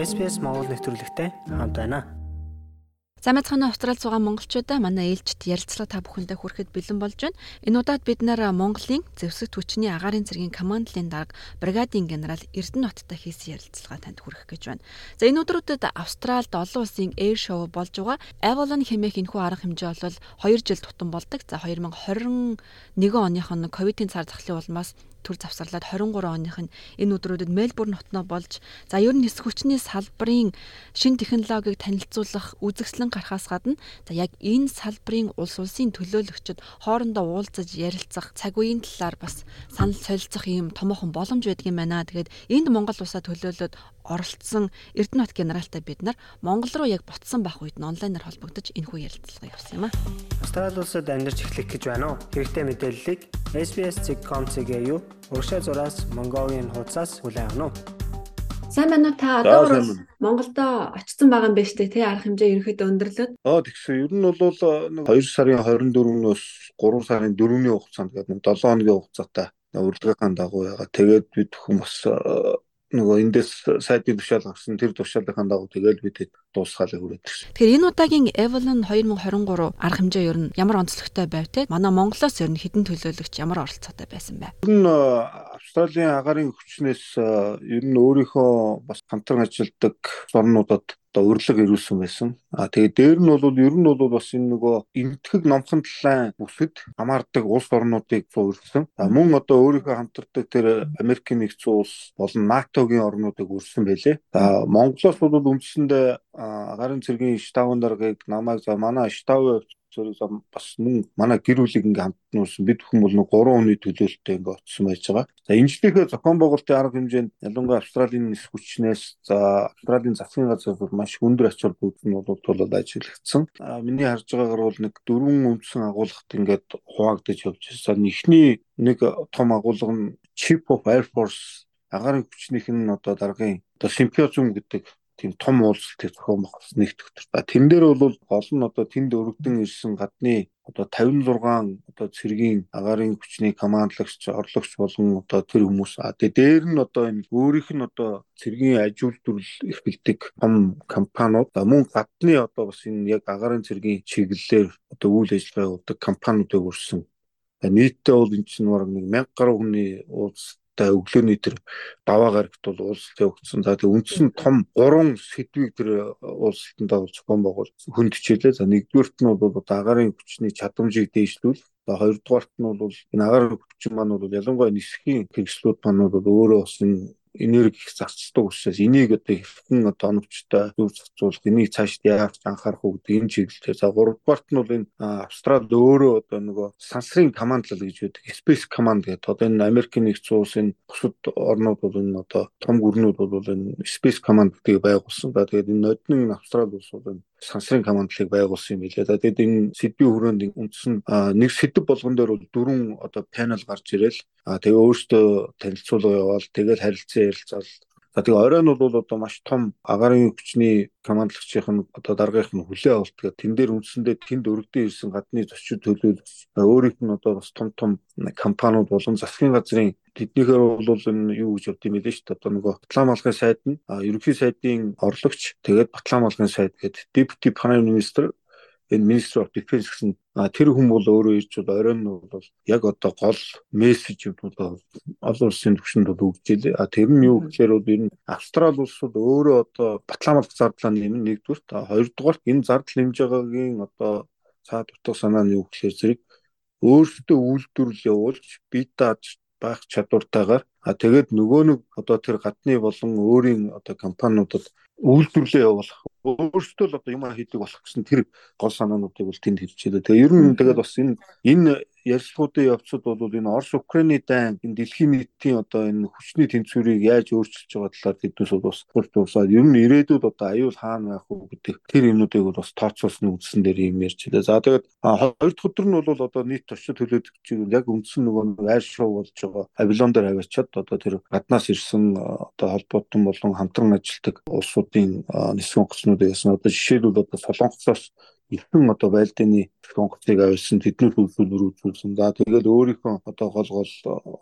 SPS Монгол нэвтрүүлэгтэй хамт байна. За мэцхан Австрал зугаа монголчуудаа манай ээлжид ярилцлага та бүхэндээ хүрэхэд бэлэн болж байна. Энэ удаад бид нэр Монголын зэвсэг түвшний агаарын цэргийн командлын дарга бригадын генерал Эрдэнэттай хийсэн ярилцлага танд хүргэх гэж байна. За энэ өдрүүдэд Австралид олон улсын эйр шоу болж байгаа. Avalon хэмээх энэхүү арга хэмжээ бол 2 жил тутам болдог. За 2021 оных нь ковидын цар тахлын улмаас төр завсарлаад 23 оных нь энэ өдрүүдэд Мельбурн хотноо болж за ер нь нисэх хүчний салбарын шин технологиг танилцуулах үзэгслэн гарахаас гадна за яг энэ салбарын улс улсын төлөөлөгчд хоорондоо уулзаж ярилцах цаг үеийн талаар бас санал солилцох юм томоохон боломж байдаг юм байна. Тэгээд энд Монгол улсаа төлөөлөд оролцсон Эрдэнэт генералтай бид нар Монгол руу яг ботсон байх үед нь онлайнаар холбогдож энэхүү ярилцлага явуулсан юм а. Австрали улсад амьдарч эхлэх гэж байна уу? Хэрэгтэй мэдээллийг SBS.com.cg юу урагшаа зураас Mongolian хуудасаас хүлээн авах нь. Сайн байна уу? Та одоо Монголдо очсон байгаа юм байна шүү дээ тий? Арга хэмжээ ерөөхдөө өндөрлөд. Аа тэгсэн. Ер нь бол нэг 2 сарын 24-өөс 3 сарын 4-ний хугацаанд гэдэг нэг 7 хоногийн хугацаатай урилгын дагуу ягаа тэгээд бид хүмүүс нөгөө эндээс сайдын тушаал гарсан тэр тушаалынхаа дагуу тэгэл бид дуусгаалыг хүрээд гисэн. Тэгэхээр энэ удаагийн Evelyn 2023 арга хэмжээ ер нь ямар онцлогтой байв те? Манай Монголоос ер нь хідэн төлөөлөгч ямар оролцоотой байсан бэ? Ер нь Австралийн агаарын хүчнээс ер нь өөрийнхөө бас хамтран ажилладаг орнуудад одоо урилга ирүүлсэн байсан. А тэгээ дээр нь бол ер нь бол бас энэ нөгөө эмтгэг номхон талайн бүсэд хамаардаг улс орнуудыг урьдсан. А мөн одоо өөрийнхөө хамтардаг тэр Америкийн нэгдсэн улс болон НАТОгийн орнуудыг урьдсан байлээ. За Монголоос бол үндсэндээ гарын цэргийн штабын даргаыг намайг за манай штабын зөв бас мөн манай гэр бүлийг ингээ хамт нуусан бид бүхэн бол нэг 3 хүний төлөөлөлтөй ингээ очсон байж байгаа. За инженерийнхээ зохион байгуулалтын арга хэмжээнд ялангуяа Австралийн нис хүчнээс за Австралийн засгийн газар маш өндөр ач холбогдол нь бол ажиглагдсан. А миний харж байгаагаар бол нэг дөрвөн үндсэн агуулгад ингээд хуваагдаж явж байсан. Эхний нэг том агуулга нь Chief of Air Force агаарын хүчнийх нь одоо даргын одоо симпозиум гэдэг тийм том уулзалтыг зохион байгуулсан нэгтгэвч. За тэн дээр бол гол нь одоо тэнд өргөдөн ирсэн гадны одоо 56 одоо цэргийн агаарын хүчний командлагч, орлогч болон одоо тэр хүмүүс. А тэгээ дээр нь одоо энэ өөрийнх нь одоо цэргийн аж үйлдвэрлэл эрхэлдэг том компаниуд мөн гадны одоо бас энэ яг агаарын цэргийн чиглэлээр одоо үйл ажиллагаа явуулдаг компаниудыг өрсөн. Нийтдээ бол энэ чинь бараг нэг 1000 гаруй хүний уулз та өглөөний тэр даваа гарагт бол уулзалт явагдсан. За тэгээ үндсэн том гурван сэдвийг тэр уулзалтанд бол зохион байгуул хүндчилээ. За нэгдүгээрт нь бол агарын хүчний чадамжийг дээшлүүл За хоёрдугаарт нь бол энэ агаар хүчин маань бол ялангуяа нисхийн хэрэгслүүд маань бол өөрөө бас энэ энерги их зарцдаг учраас энийг одоо хэрхэн одоо оновчтой зөв зарцуулах энийг цаашд яаж анхаарах уу гэдэг энэ чиглэлээр. За гуравдугаарт нь бол энэ австрал өөрөө одоо нөгөө сансрын командлал гэж байдаг. Space command гэдэг. Одоо энэ Америкийн нэгдсэн улсын бусад орнууд бол энэ одоо том гүрнүүд бол энэ space command гэдгийг байгуулсан. За тэгээд энэ нодны австрал улс бол энэ сансрын командлыг байгуулсан юм билээ. Тэгээд энэ сэдвийн хүрээнд үндсэн нэг сэдв болгон дээр бол дөрвөн одоо панел гарч ирэл. А тэгээ өөртөө танилцуулга яваал тэгэл харилцан ярилцаал За тэгээ оройн бол одоо маш том агаарын хүчний командлагчийн одоо даргаих нь хүлээ авалт. Гэх тэн дээр үндсэндээ тэнд өргөдөө ирсэн гадны зочид төлөөлөл өөрийнх нь одоо бас том том компаниуд болон засгийн газрын тэднийхээр бол энэ юу гэж юм бэ шүү дээ. Одоо нөгөө Батлан малгын сайд нь ерөнхий сайдын орлогч тэгээд Батлан малгын сайд гэдэг deputy prime minister энэ Ministry of Defense гэсэн тэр хүн бол өөрөө ирж бол оройн нь бол яг одоо гол мессеж юм бол олон улсын түвшинд бол өгч илээ. А тэр нь юу гэхээр бол ер нь Австрали улс бол өөрөө одоо батламалт зардлаа нэмэн нэгдүгürt хоёрдугаарт энэ зардал нэмж байгаагийн одоо цаад утга санаа нь юу гэхээр зэрэг өөрсдөө үйлдвэрлэл явуулж бие дааж байх чадвартайгаар а тэгээд нөгөө нэг одоо тэр гадны болон өөрийн одоо компаниудад үйлдвэрлэлээ явуулах өөртөө л одоо юм хийдэг болох гэсэн тэр гол санаануудыг бол тэнд хэлчихээ. Тэгээ ер нь тэгээд бас энэ энэ ярилцлагуудын явцад бол энэ Орос Украины дайн энэ дэлхийн нийтийн одоо энэ хүчний тэнцвэрийг яаж өөрчилж байгаа талаар тэднээс бас хурд дуусаад ер нь ирээдүйд одоо аюул хаана байх уу гэдэг тэр юмнуудыг бол бас тооцоолсон үндсэн дээр юм ярьж байлаа. За тэгээд хоёр дахь өдөр нь бол одоо нийт туршид төлөөдөгчийг яг үндсэн нөгөө айр шоу болж байгаа Авилон дээр аваачаад одоо тэр гаднаас ирсэн одоо холбоотон болон хамтран ажилладаг улсуудын нисэх онгоцнууд яасан одоо жишээлбэл одоо Солонгосоос ихэнх одоо байлдааны онгоцыг авсан тэднэр үйлдвэр үзүүлсэн. За тэгэл өөрийнхөө одоо гол гол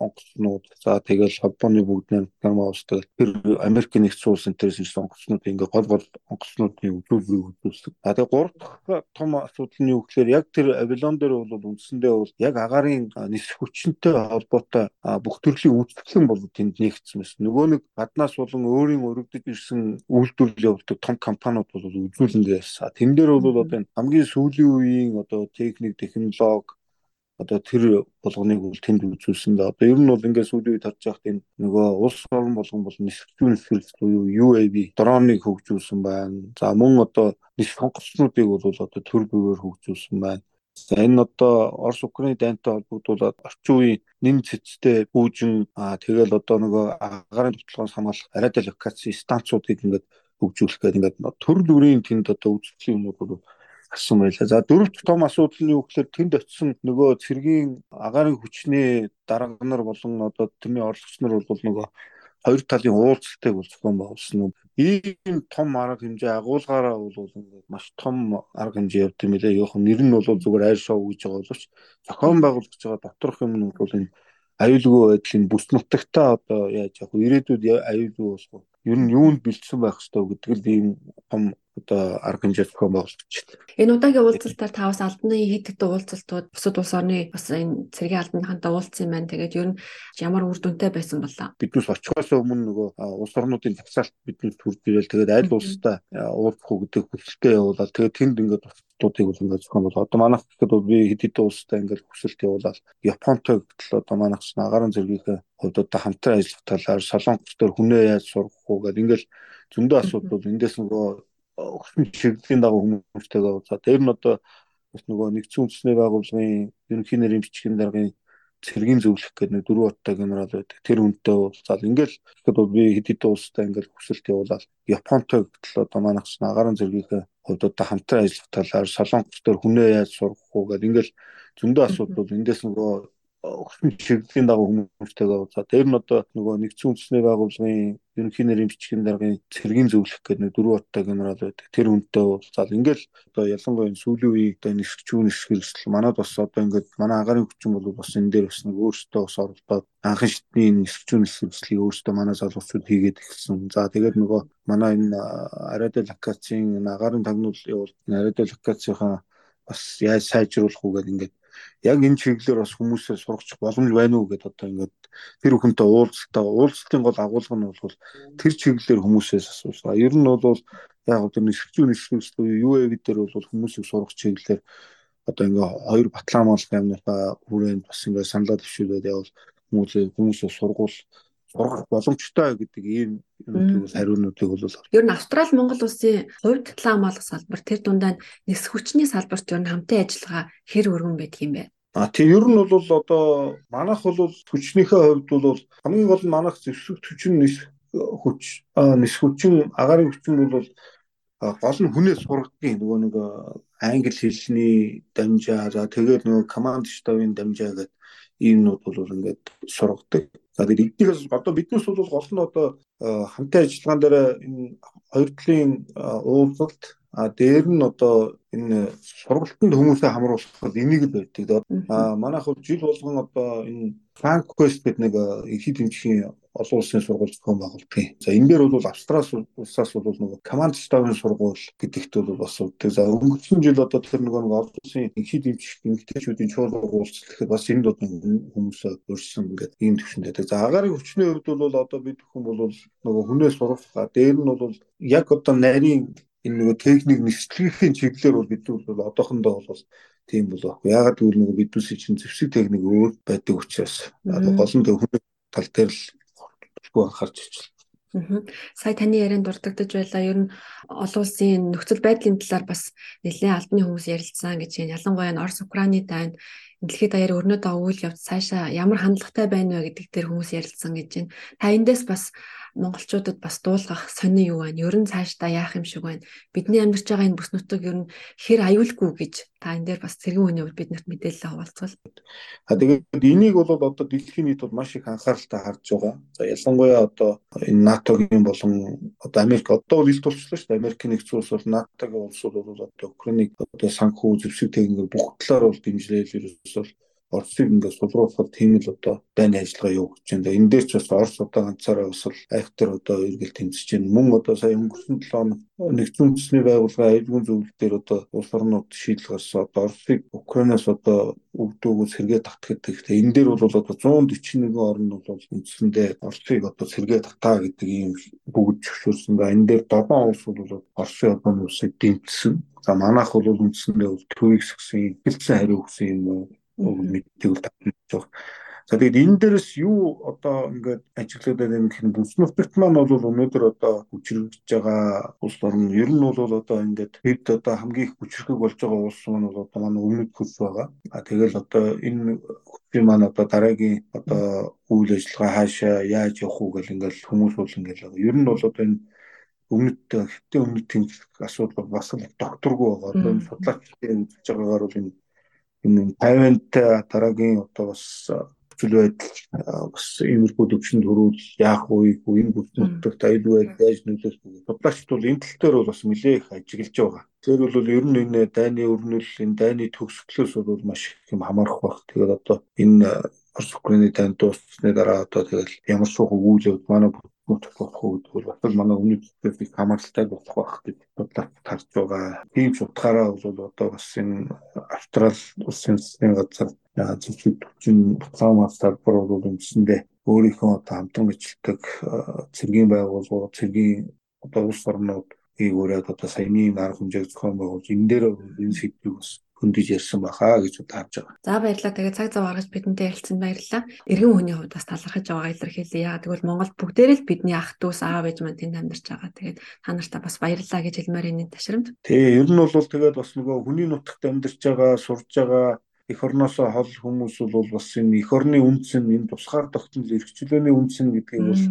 онгоцнууд за тэгэл Японы бүгд нэг герман улс тэгэл тэр Америк нэгдсэн улсын төрөөс ирсэн онгоцнууд ингээ гол гол онгоцнуудын үйлдвэрийг үзүүлсэн. За тэгээ гурав дахь том асуудал нь юу гэхээр яг тэр Авилон дээр бол үндсэндээ бол яг агарын нисэх хүчнтэй холбоотой бүх төрлийн үйлчлэн бол тэнд нэгдсэн байсан. Нөгөө нэг гаднаас болон өөрийн өргөдөж ирсэн үйлдвэрлэл явуулдаг том компаниуд бол үзүүлэндээ байсан. Тэн дээр бол одоо хамгийн сүүлийн үеийн одоо техник, технологи одоо тэр болгоныг бол тэнд үзүүлсэн да. Одоо ер нь бол ингээд сүүлийн үед харж байхад энэ нөгөө улс орн болгон бол нисвчүүн нисгэлт буюу UAV дроныг хөгжүүлсэн байна. За мөн одоо нис сонгогчнуудыг бол одоо төр бүрээр хөгжүүлсэн байна. За энэ одоо Орос Украины дайнтай холбогдуулаад орчин үеийн нэн цэцтэй бүүжин аа тэгэл одоо нөгөө агарын төвтлөгөөс хамгаалах радиолокаци станцуудыг ингээд хөгжүүлэх гэдэг ингээд төр бүрийн тэнд одоо үзүүлсэн юмнууд бол гарсан байлаа. За дөрөвт том асуудал нь юу гэхээр тэнд очисон нөгөө цэргийн агаарын хүчний дарга нар болон одоо тэрний орлогч нар бол нөгөө хоёр талын уулзалтыг бол зохион байгуулсан. Ийм том арга хэмжээ агуулгаараа бол ингээд маш том арга хэмжээ явд юм лээ. Жоох нэр нь бол зүгээр айр шоу гэж байгаа боловч зохион байгуулж байгаа доторх юм нь бол энэ аюулгүй байдлын бүс нутагтаа одоо яаж яг ирээдүйд аюулгүй болох ер нь юунд бэлдсэн байх ёстой гэдэг л ийм том одоо арга хэмжээ зохион байгуулж байна. Энэ удаагийн уулзалтаар та бас албаны хэдэн уулзалтууд бусад улс орны бас энэ цэргийн албаныхантай уулзсан юм байна. Тэгээд ер нь ямар үр дүнтэй байсан болоо. Биднээс очихоос өмнө нөгөө улс орнуудын тагсаалт биднээс төрж ирэл тэгээд аль улстай уулзах уу гэдэг хүсэлтэд явуулаад тэгээд тэнд ингээд туудыг бол ингээд зохион бол одоо манайх гэхэд би хэд хэдэн улстай ингээд хүсэлт явуулаад Японтой гэтэл одоо манайх ч агаарын зэргийнхээ хувьд одоо хамтран ажиллах талаар солонгос төр хүнээ яаж сурах уу гэдэг ингээд зөндөө асуудал бол эндээс нөгөө өгсөн чиглэлийн дагуу хүмүүстэйгээ уулзаад тэр нь одоо бас нөгөө нэгдсэн үндэсний байгууллагын ерөнхий нэрийн бичгийн даргын цэргийн зөвлөх гэдэг нэг дөрвөн уттай генерал байдаг. Тэр үнтэй уулзаад ингээл тэгэхэд бол би хэд хэдэн улстай ингээл хүсэлт явуулаад Японтой гэтэл одоо манайх ч агаарын зэргийнхээ хувьд одоо хамтран ажиллах талаар солонгос төр хүнээ яаж сурах уу гэдэг ингээл зөндөө асуудал бол эндээс нөгөө өгсөн чиглэлийн дагуу хүмүүстэйгээ уулзаад тэр нь одоо нөгөө нэгдсэн үндэсний байгууллагын ерөнхий нэрийн бичгийн даргын цэргийн зөвлөх гэдэг нэг дөрвөн уттай генерал байдаг. Тэр үнтэй уулзаад ингээл одоо ялангуяа сүүлийн үеийн одоо нисгчүүн нисгэлсэл манад бас одоо ингээд манай агарын хүчин бол бас энэ дээр бас нэг өөртөө бас оролдоод анхан шатны нисгчүүн нисгэлслийг өөртөө манай залуучууд хийгээд эхэлсэн. За тэгээд нөгөө манай энэ ариадо локацийн агарын тагнуул явуул ариадо локацийнхаа бас яаж сайжруулах уу гэдэг ингээд яг энэ чиглэлээр бас хүмүүсээ сургачих боломж байна уу гэдээ одоо ингээд тэр бүхэнтэй уулзалтаа уулзалтын гол агуулга нь бол тэр чиглэлээр хүмүүсээс асуусан. Ер нь бол яг одоо нисгчүүн нисгчүүл юу вэ гэдээр бол хүмүүсийг сургах чиглэлээр одоо ингээ хоёр батламалын амныхаа хүрээнд бас ингээ саналаа төвшүүлээд явал хүмүүсээ хүмүүсээ сургуул сургах боломжтой гэдэг ийм юмнуудыг бол хариунуудыг бол ер нь Австрали Монгол улсын хувьд талаа хамгаалах салбар тэр дундаа нис хүчний салбарт ер нь хамтын ажиллагаа хэр өргөн байдаг юм бэ? А тийм ер нь бол одоо манайх бол хүчнийхээ хувьд бол хамгийн гол нь манайх зэвсэг хүчин нис хүч нис хүчин агаарын хүчин бол гол нь хүнээс сургадгийн нөгөө нэг англи хэлний дамжаа за тэгээд нөгөө команд штабын дамжаа гэдэг иймнүүд бол ингээд сургадаг. За тэгээд эднийхээс одоо биднээс бол гол нь одоо хамтын ажиллагаан дээр энэ хоёр талын уулзалт а дээр нь одоо энэ сургалтанд хүмүүсээ хамруулах энийг л байдаг. А манайх бол жил болгон одоо энэ Frank Quest гэдэг нэг их хэмжээний олон улсын сургууль зохион байгуулдаг. За энэ дээр бол Австралиас улсаас бол нөгөө команд штабын сургууль гэдэгт бол бас үүдэг. За өнгөрсөн жил одоо тэр нөгөө олон улсын их дэмжих эмгтээчүүдийн чуулга уулзалт гэхэд бас энэ дод хүмүүс өрсөн ингээд ийм төвшөнд байдаг. За агарын хүчний хувьд бол одоо бид бүхэн бол нөгөө хүнээ сурах дээр нь бол яг одоо нарийн энэ нөгөө техник нэршлэгийн чиглэлээр бол бид бол одоохондоо бол тийм бол баггүй. Ягаад гэвэл нөгөө бидүүсийн чинь зэвсэг техник өөр байдаг учраас одоо гол нь хүн тал дээр л хэрэггүй анхаарч ижил. Сая таны ярианд дурддагдж байлаа. Ер нь олон улсын нөхцөл байдлын талаар бас нэлээд албаны хүмүүс ярилцсан гэж байна. Ялангуяа нь Орос Украины тань дэлхийд даяар өрнөдөө үйл явц цаашаа ямар хандлагатай байна вэ гэдэг дээр хүмүүс ярилцсан гэж байна. Та эндээс бас монголчуудад бас дуулгах сони юу байна? Ер нь цаашдаа яах юм шиг байна? Бидний амьдарч байгаа энэ бүс нутаг ер нь хэр аюулгүй гэж та энэ дээр бас цэргийн үеийн үед бид нарт мэдээлэл хаваалцвал. А тэгээд энийг бол одоо дэлхийн нийт бол маш их анхааралтай харж байгаа. За ялангуяа одоо энэ НАТОгийн болон одоо Америк одоо бол илт болчихлоо шүү дээ. Америкийн нэгдсэн улс бол НАТОгийн улсууд бол одоо Украиныг одоо санхүү зэвсэг техникээр бүх талаар бол дэмжлээл ерөөсөө Оросыг ингээд сулруулахад тийм л одоо дайны ажиллагаа явуулж байна. Энэ дээр ч бас Орос одоо ганцаараа бас л актер одоо эргэл тэмцэж байна. Мөн одоо сая өнгөрсөн 7 хоног нэгдсэн үндэсний байгууллагын аюулгүй зөвлөл дээр одоо улс орнууд шийдэл гаргасан. Одоо Оросыг Украинаас одоо өгдөгөөс сэргээ татдаг гэхдээ энэ дээр бол одоо 141 орн бол үндсэндээ Оросыг одоо сэргээ татаа гэдэг ийм бүгд зөвшөөрсөн ба энэ дээр 7 улс бол Оросын одоо нүсийг дэмжсэн. За манайх бол үндсэндээ төвийг гэсэн хэлсэн хариу өгсөн юм мэддэг татж байгаа. За тэгээд энэ дээрээс юу одоо ингээд ажиглаад байгаа юм гэхэд бүс нутагт маань бол өнөөдөр одоо хүчрэгдэж байгаа улс орн ер нь бол одоо ингээд хэд одоо хамгийн их хүчрэг болж байгаа улс маань бол одоо манай өмнөд хөлс байгаа. А тэгэл одоо энэ хүчрэг маань одоо дараагийн одоо үйл ажиллагаа хаашаа яаж явах уу гэл ингээд хүмүүс бол ингээд ер нь бол одоо энэ өмнөд хэтийн өмнөд тэмцэх асуудал бас л докторгүй байгаа. Одоо энэ судлаачдын үзэж байгаагаар бол энэ энэ тайвантай дараагийн одоо бас хүчил байдал бас иймэрхүү төвшөнд хөрүүл яах вэ? Энэ бүтээгдэхүүнт аюул байдал яаж нөлөөлөх вэ? Судлаачд бол энэ тал дээр бол бас нэлээх ажиглаж байгаа. Тэр бол ер нь энэ дайны өрнөл энэ дайны төгсгөлөөс бол маш их юм хамаарах баг. Тэгээд одоо энэ Орос Украины тань дуусны дараа одоо тэгэл ямар суух үйл явд манай нутаг болох үүдгүй бас л манай өмнөд их хамааралтай болох байх гэж бодлоо тарж байгаа. Тийм ч утгаараа бол одоо бас энэ Австрал улсын засгийн газар зөвхөн төвчин цаамаас талбар бол үндсэндээ өөрийнхөө одоо хамтран ажилладаг цэргийн байгууллагууд цэргийн одоо улс орнууд ийгүүрээд одоо саяны арга хэмжээг зохион байгуулж энэ дээр энэ сэдвийг бас хөндөж ярьсан бахаа гэж бодож байгаа. За баярлалаа. Тэгээд цаг зав гаргаж бидэнтэй ярилцсан баярлалаа. Иргэн хүний хувьд бас талархаж байгаа илэрхийлээ. Яагаад гэвэл Монголд бүгдээрээ л бидний ах дүүс аав ээж маань тэнд амьдарч байгаа. Тэгээд та нартай бас баярлалаа гэж хэлмээр энэ ташрамд. Тий, ер нь бол тэгээд бас нөгөө хүний нутагт амьдарч байгаа, сурж байгаа эх орноосоо хол хүмүүс бол бас энэ эх орны үндэс нь энэ тусгаар тогтнол эрхчлөөний үндэс нь гэдгийг бол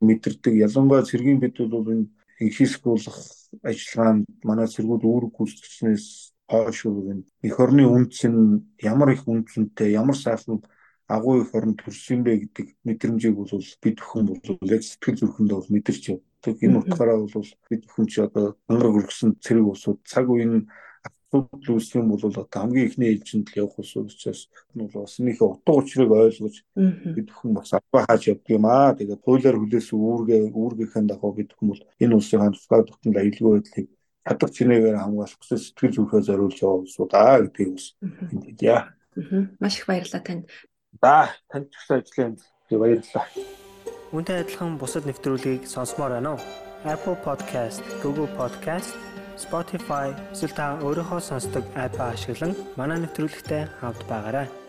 мэдэрдэг. Ялангуяа цэргийн бид бол энэ инхийсгүүлэх ажиллагаанд манай цэргүүд үүрэг гүйцэтгснээс хойш үгэн эх орны үндэс нь ямар их үнцэнтэй ямар сайхан агуу их орнд төрсөн бэ гэдэг мэдрэмжийг бол бид бүхэн бол яг сэтгэл зүрхэндээ бол мэдэрч явдаг. Энэ утгаараа бол бид бүхэн ч одоо ангар өргөсөн цэрэг улсууд цаг үеийн асуудал үүсэх юм бол одоо хамгийн ихний ээлжинд л явах улсууд учраас нь бол нөхө утга учирыг ойлгож бид бүхэн бас аваа хааж явдаг юм аа. Тэгээд хуулиар хүлээсэн үүргээ үүргийнхэн дагуу бид бүхэн бол энэ улсын тусгай тогтнол аюулгүй байдлыг чадах чинээгээр хамгаалах гэсэн сэтгэл зүрхээ зориулж яваа улсуудаа гэдгийг бас энд хэлье. Маш их баярлалаа танд. За танд ч гэсэн ажлын баярлалаа. Үүнтэй адилхан бусад нэвтрүүлгийг сонсомоор байна уу? Apple Podcast, Google Podcast, Spotify зэрэг та өөрийнхөө сонсдог апп ашиглан манай нэвтрүүлэгтэй хавд байгаарай.